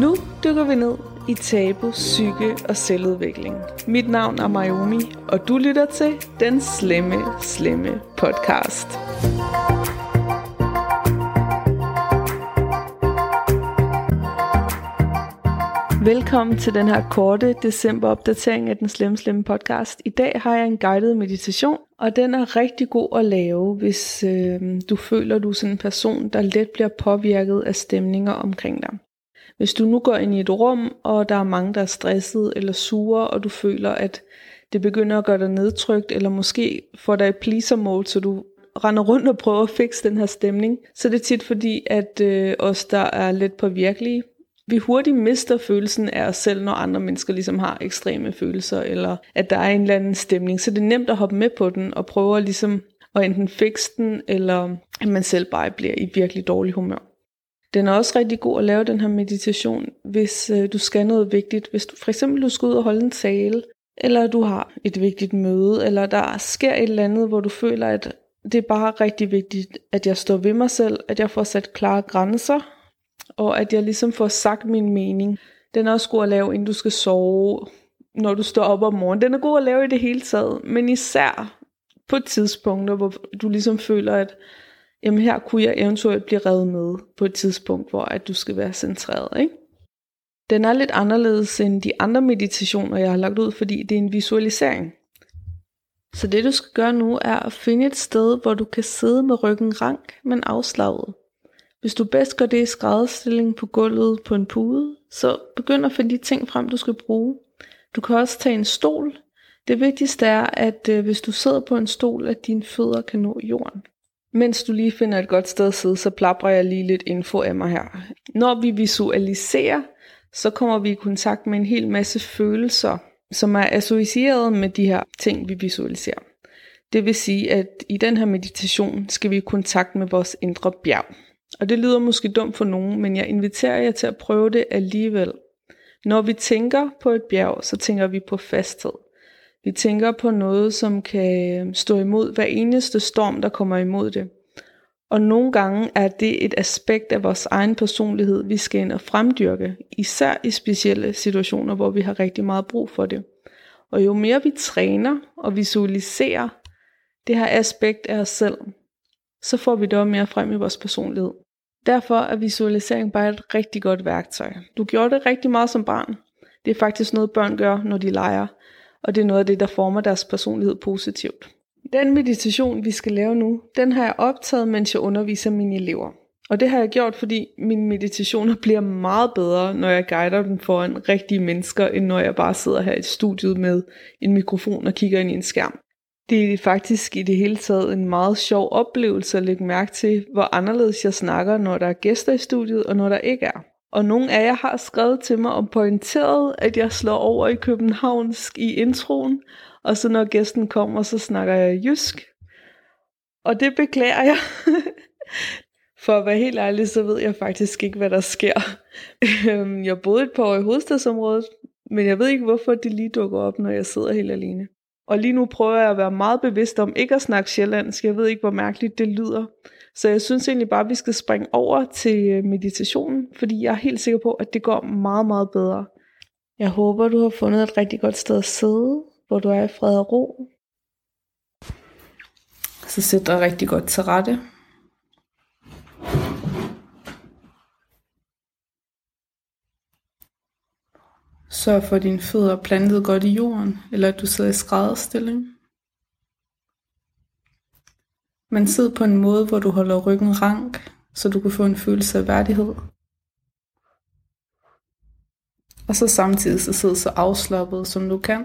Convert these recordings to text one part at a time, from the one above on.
Nu dykker vi ned i tabu, psyke og selvudvikling. Mit navn er Mayumi, og du lytter til Den Slemme, Slemme podcast. Velkommen til den her korte december-opdatering af den Slemme Slemme podcast. I dag har jeg en guided meditation, og den er rigtig god at lave, hvis øh, du føler, du er sådan en person, der let bliver påvirket af stemninger omkring dig. Hvis du nu går ind i et rum, og der er mange, der er stresset eller sure, og du føler, at det begynder at gøre dig nedtrykt, eller måske får dig i pleaser mode, så du render rundt og prøver at fikse den her stemning, så det er tit fordi, at øh, os, der er lidt påvirkelige, vi hurtigt mister følelsen af os selv, når andre mennesker ligesom har ekstreme følelser, eller at der er en eller anden stemning. Så det er nemt at hoppe med på den, og prøve ligesom at enten fikse den, eller at man selv bare bliver i virkelig dårlig humør. Den er også rigtig god at lave den her meditation, hvis øh, du skal noget vigtigt. Hvis du for eksempel du skal ud og holde en tale, eller du har et vigtigt møde, eller der sker et eller andet, hvor du føler, at det er bare rigtig vigtigt, at jeg står ved mig selv, at jeg får sat klare grænser, og at jeg ligesom får sagt min mening. Den er også god at lave, inden du skal sove, når du står op om morgenen. Den er god at lave i det hele taget, men især på tidspunkter, hvor du ligesom føler, at jamen her kunne jeg eventuelt blive revet med på et tidspunkt, hvor at du skal være centreret. Ikke? Den er lidt anderledes end de andre meditationer, jeg har lagt ud, fordi det er en visualisering. Så det du skal gøre nu er at finde et sted, hvor du kan sidde med ryggen rank, men afslappet. Hvis du bedst gør det i skrædderstilling på gulvet på en pude, så begynd at finde de ting frem, du skal bruge. Du kan også tage en stol. Det vigtigste er, at øh, hvis du sidder på en stol, at dine fødder kan nå jorden. Mens du lige finder et godt sted at sidde, så plapper jeg lige lidt info af mig her. Når vi visualiserer, så kommer vi i kontakt med en hel masse følelser, som er associeret med de her ting, vi visualiserer. Det vil sige, at i den her meditation skal vi i kontakt med vores indre bjerg. Og det lyder måske dumt for nogen, men jeg inviterer jer til at prøve det alligevel. Når vi tænker på et bjerg, så tænker vi på fasthed. Vi tænker på noget, som kan stå imod hver eneste storm, der kommer imod det. Og nogle gange er det et aspekt af vores egen personlighed, vi skal ind og fremdyrke, især i specielle situationer, hvor vi har rigtig meget brug for det. Og jo mere vi træner og visualiserer det her aspekt af os selv, så får vi det mere frem i vores personlighed. Derfor er visualisering bare et rigtig godt værktøj. Du gjorde det rigtig meget som barn. Det er faktisk noget børn gør, når de leger og det er noget af det, der former deres personlighed positivt. Den meditation, vi skal lave nu, den har jeg optaget, mens jeg underviser mine elever. Og det har jeg gjort, fordi mine meditationer bliver meget bedre, når jeg guider dem foran rigtige mennesker, end når jeg bare sidder her i studiet med en mikrofon og kigger ind i en skærm. Det er faktisk i det hele taget en meget sjov oplevelse at lægge mærke til, hvor anderledes jeg snakker, når der er gæster i studiet, og når der ikke er. Og nogle af jer har skrevet til mig og pointeret, at jeg slår over i københavnsk i introen, og så når gæsten kommer, så snakker jeg jysk. Og det beklager jeg. For at være helt ærlig, så ved jeg faktisk ikke, hvad der sker. Øhm, jeg boede et par år i hovedstadsområdet, men jeg ved ikke, hvorfor det lige dukker op, når jeg sidder helt alene. Og lige nu prøver jeg at være meget bevidst om ikke at snakke sjællandsk. Jeg ved ikke, hvor mærkeligt det lyder. Så jeg synes egentlig bare, at vi skal springe over til øh, meditationen, fordi jeg er helt sikker på, at det går meget, meget bedre. Jeg håber, du har fundet et rigtig godt sted at sidde, hvor du er i fred og ro. Så sæt dig rigtig godt til rette. Sørg for, at dine fødder er plantet godt i jorden, eller at du sidder i skrædderstilling. Men sid på en måde, hvor du holder ryggen rank, så du kan få en følelse af værdighed. Og så samtidig så sid så afslappet, som du kan.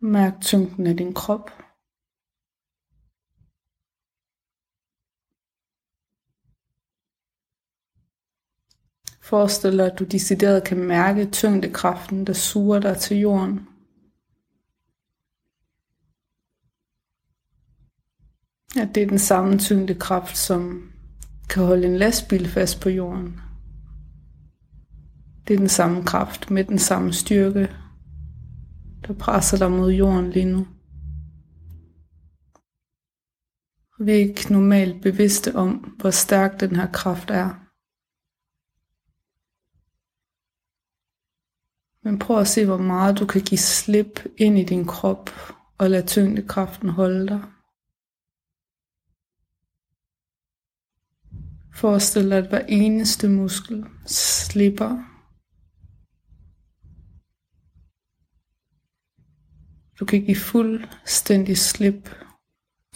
Mærk tyngden af din krop. Forestil dig, at du decideret kan mærke tyngdekraften, der suger dig til jorden. Ja, det er den samme tyngdekraft, som kan holde en lastbil fast på jorden. Det er den samme kraft med den samme styrke, der presser dig mod jorden lige nu. Vi er ikke normalt bevidste om, hvor stærk den her kraft er. Men prøv at se, hvor meget du kan give slip ind i din krop og lade tyngdekraften holde dig. Forestil dig, at hver eneste muskel slipper. Du kan give fuldstændig slip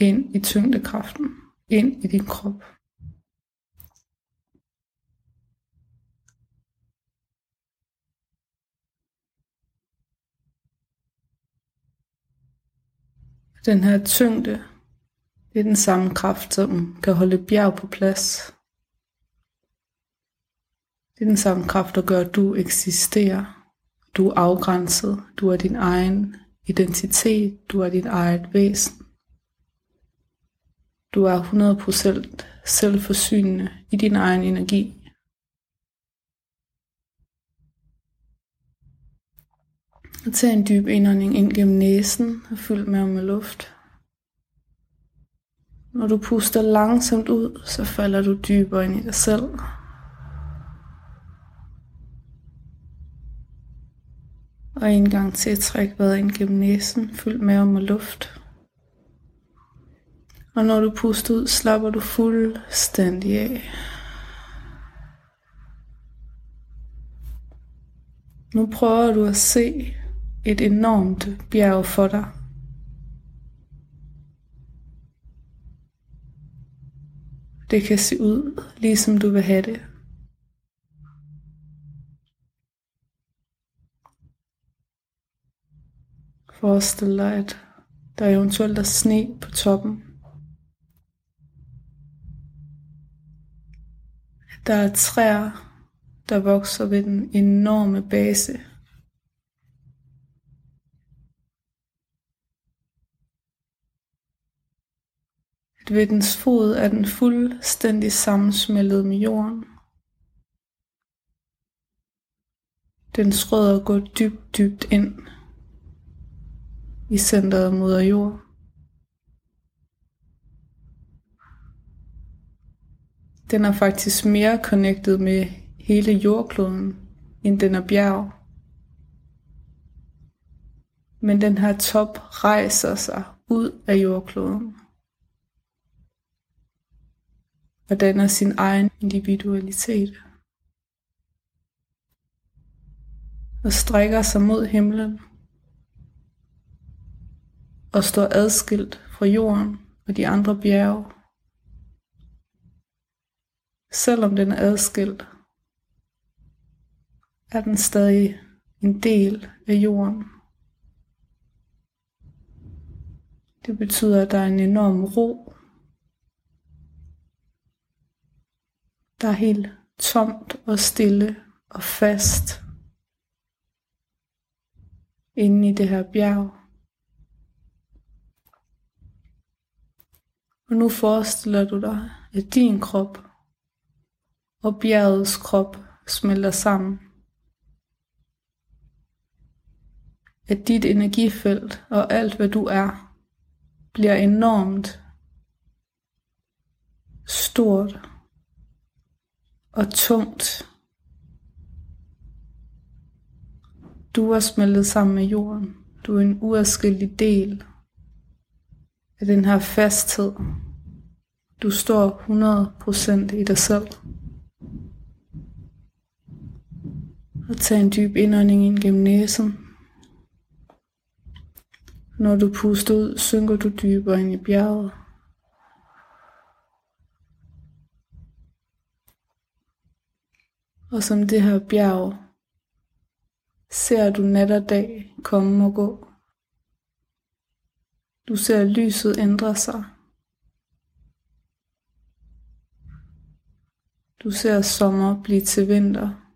ind i tyngdekraften, ind i din krop. Den her tyngde, det er den samme kraft, som kan holde bjerg på plads. Det er den samme kraft, der gør, at du eksisterer. Du er afgrænset. Du er din egen identitet. Du er dit eget væsen. Du er 100% selvforsynende i din egen energi. Og tag en dyb indånding ind gennem næsen og fyld med med luft. Når du puster langsomt ud, så falder du dybere ind i dig selv. Og en gang til træk vejret ind gennem næsen, fyld maven med luft. Og når du puster ud, slapper du fuldstændig af. Nu prøver du at se et enormt bjerg for dig. Det kan se ud, ligesom du vil have det. Forestil dig, at der eventuelt er sne på toppen. Der er træer, der vokser ved den enorme base. At ved dens fod er den fuldstændig sammensmeltet med jorden. Dens rødder går dybt, dybt ind i centret moder jord. Den er faktisk mere connected med hele jordkloden, end den er bjerg. Men den her top rejser sig ud af jordkloden og danner sin egen individualitet og strækker sig mod himlen og står adskilt fra jorden og de andre bjerge. Selvom den er adskilt, er den stadig en del af jorden. Det betyder, at der er en enorm ro. Der er helt tomt og stille og fast inde i det her bjerg. Og nu forestiller du dig, at din krop og bjergets krop smelter sammen. At dit energifelt og alt hvad du er, bliver enormt stort og tungt. Du er smeltet sammen med jorden. Du er en uadskillelig del af den her fasthed. Du står 100% i dig selv. Og tag en dyb indånding ind gennem næsen. Når du puster ud, synker du dybere ind i bjerget. Og som det her bjerg, ser du nat og dag komme og gå. Du ser lyset ændre sig. Du ser sommer blive til vinter.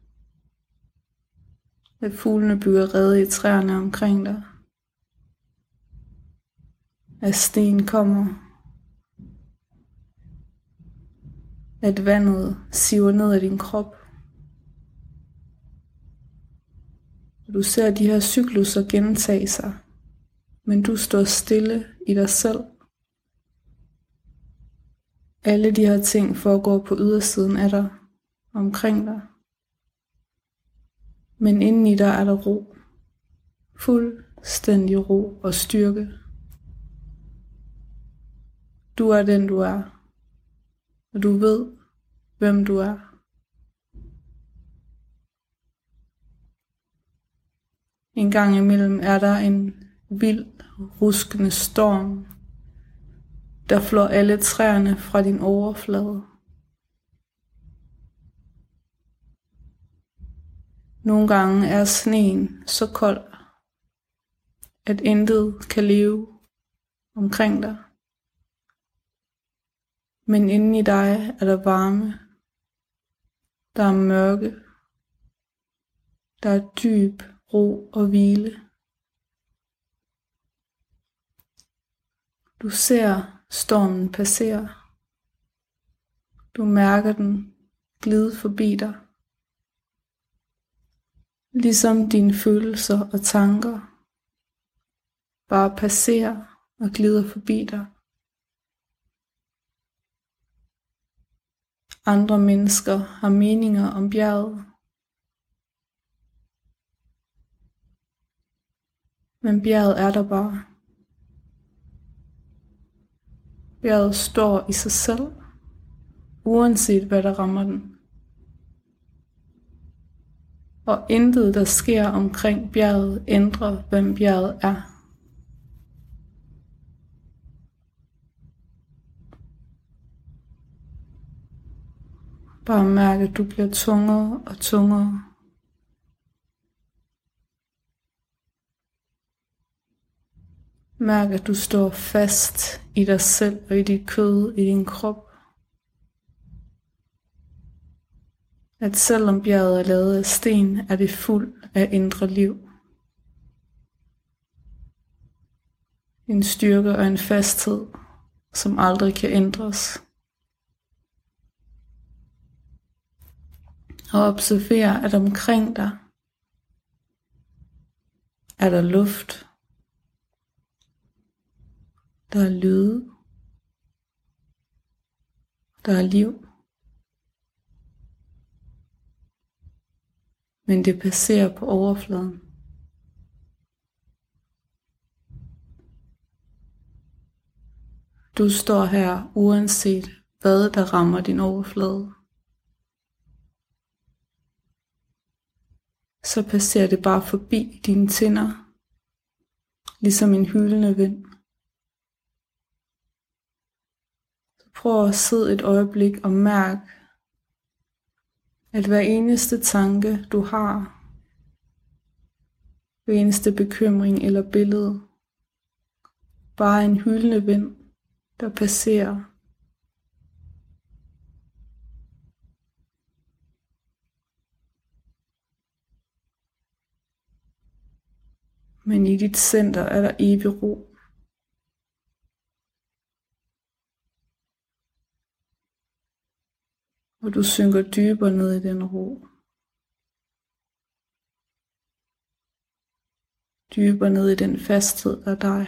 At fuglene bygger rede i træerne omkring dig. At sten kommer. At vandet siver ned af din krop. Du ser de her cykluser gentage sig men du står stille i dig selv. Alle de her ting foregår på ydersiden af dig, omkring dig. Men inden i dig er der ro. Fuldstændig ro og styrke. Du er den du er. Og du ved, hvem du er. En gang imellem er der en vild, ruskende storm, der flår alle træerne fra din overflade. Nogle gange er sneen så kold, at intet kan leve omkring dig. Men inden i dig er der varme, der er mørke, der er dyb ro og hvile. Du ser stormen passere. Du mærker den glide forbi dig. Ligesom dine følelser og tanker bare passerer og glider forbi dig. Andre mennesker har meninger om bjerget. Men bjerget er der bare. Bjerget står i sig selv, uanset hvad der rammer den. Og intet, der sker omkring bjerget, ændrer, hvem bjerget er. Bare mærke, at du bliver tungere og tungere. Mærk, at du står fast i dig selv og i dit kød, i din krop. At selvom bjerget er lavet af sten, er det fuld af indre liv. En styrke og en fasthed, som aldrig kan ændres. Og observer, at omkring dig er der luft, der er lyde. Der er liv. Men det passerer på overfladen. Du står her uanset hvad der rammer din overflade. Så passerer det bare forbi dine tænder, ligesom en hylende vind. Prøv at sidde et øjeblik og mærk, at hver eneste tanke, du har, hver eneste bekymring eller billede, bare en hyldende vind, der passerer. Men i dit center er der evig ro. Og du synker dybere ned i den ro. Dybere ned i den fasthed af dig.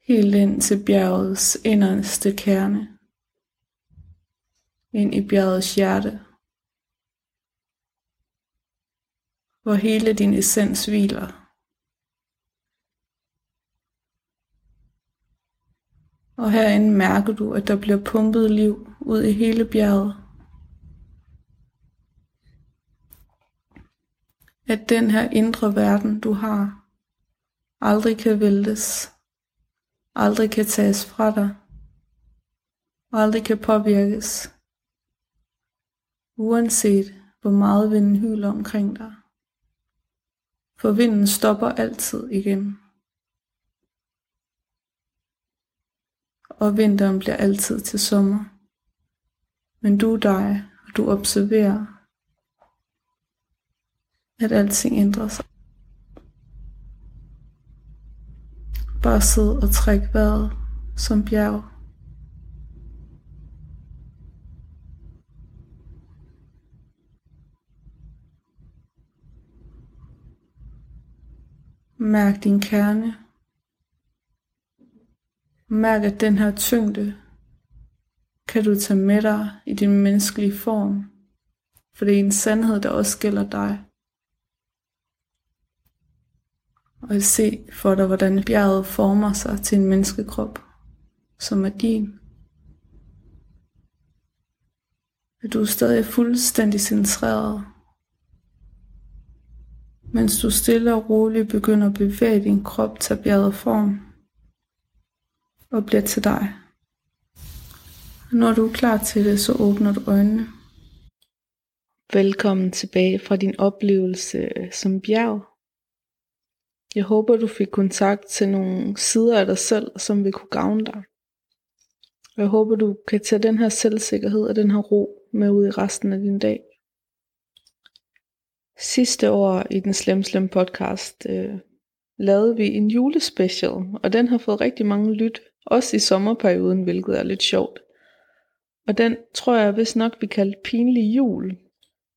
Helt ind til bjergets inderste kerne. Ind i bjergets hjerte. Hvor hele din essens hviler. Og herinde mærker du, at der bliver pumpet liv ud i hele bjerget. At den her indre verden, du har, aldrig kan væltes, aldrig kan tages fra dig, aldrig kan påvirkes, uanset hvor meget vinden hyler omkring dig. For vinden stopper altid igen. Og vinteren bliver altid til sommer. Men du er dig, og du observerer, at alting ændrer sig. Bare sid og træk vejret som bjerg. Mærk din kerne Mærk, at den her tyngde kan du tage med dig i din menneskelige form, for det er en sandhed, der også gælder dig. Og se for dig, hvordan bjerget former sig til en menneskekrop, som er din. At du er stadig fuldstændig centreret, mens du stille og roligt begynder at bevæge din krop til bjerget form og bliver til dig. Når du er klar til det, så åbner du øjnene. Velkommen tilbage fra din oplevelse som bjerg. Jeg håber, du fik kontakt til nogle sider af dig selv, som vil kunne gavne dig. Jeg håber, du kan tage den her selvsikkerhed og den her ro med ud i resten af din dag. Sidste år i den Slem Slem podcast øh, lavede vi en julespecial, og den har fået rigtig mange lyt, også i sommerperioden, hvilket er lidt sjovt. Og den tror jeg vist nok, vi kaldte pinlig jul.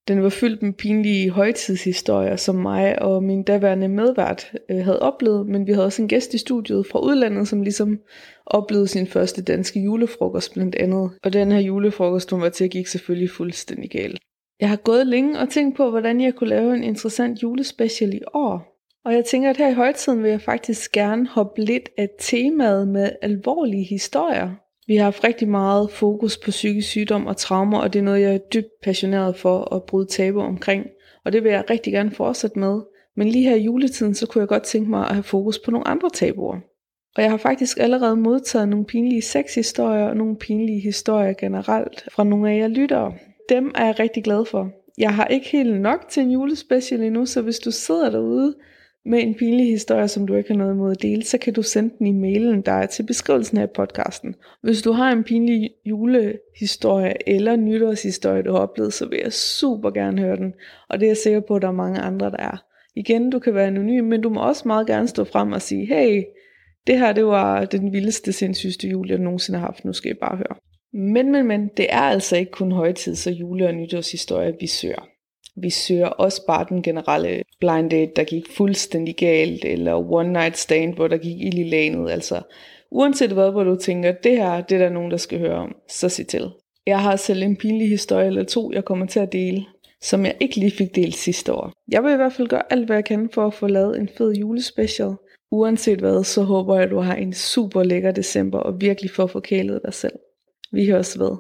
Den var fyldt med pinlige højtidshistorier, som mig og min daværende medvært øh, havde oplevet, men vi havde også en gæst i studiet fra udlandet, som ligesom oplevede sin første danske julefrokost blandt andet. Og den her julefrokost, hun var til, gik selvfølgelig fuldstændig galt. Jeg har gået længe og tænkt på, hvordan jeg kunne lave en interessant julespecial i år. Og jeg tænker, at her i højtiden vil jeg faktisk gerne hoppe lidt af temaet med alvorlige historier. Vi har haft rigtig meget fokus på psykisk sygdom og traumer, og det er noget, jeg er dybt passioneret for at bryde tabu omkring. Og det vil jeg rigtig gerne fortsætte med. Men lige her i juletiden, så kunne jeg godt tænke mig at have fokus på nogle andre tabuer. Og jeg har faktisk allerede modtaget nogle pinlige sexhistorier og nogle pinlige historier generelt fra nogle af jer lyttere. Dem er jeg rigtig glad for. Jeg har ikke helt nok til en julespecial endnu, så hvis du sidder derude med en pinlig historie, som du ikke har noget imod at dele, så kan du sende den i mailen, der er til beskrivelsen af podcasten. Hvis du har en pinlig julehistorie eller nytårshistorie, du har oplevet, så vil jeg super gerne høre den. Og det er jeg sikker på, at der er mange andre, der er. Igen, du kan være anonym, men du må også meget gerne stå frem og sige, hey, det her det var den vildeste, sindssygste jul, jeg nogensinde har haft. Nu skal jeg bare høre. Men, men, men, det er altså ikke kun højtids- og jule- og nytårshistorie, vi søger. Vi søger også bare den generelle blind date, der gik fuldstændig galt, eller one night stand, hvor der gik ild i lanet. Altså, uanset hvad, hvor du tænker, det her, det er der nogen, der skal høre om, så sig til. Jeg har selv en pinlig historie eller to, jeg kommer til at dele, som jeg ikke lige fik delt sidste år. Jeg vil i hvert fald gøre alt, hvad jeg kan for at få lavet en fed julespecial. Uanset hvad, så håber jeg, at du har en super lækker december og virkelig får forkælet dig selv. Vi høres ved.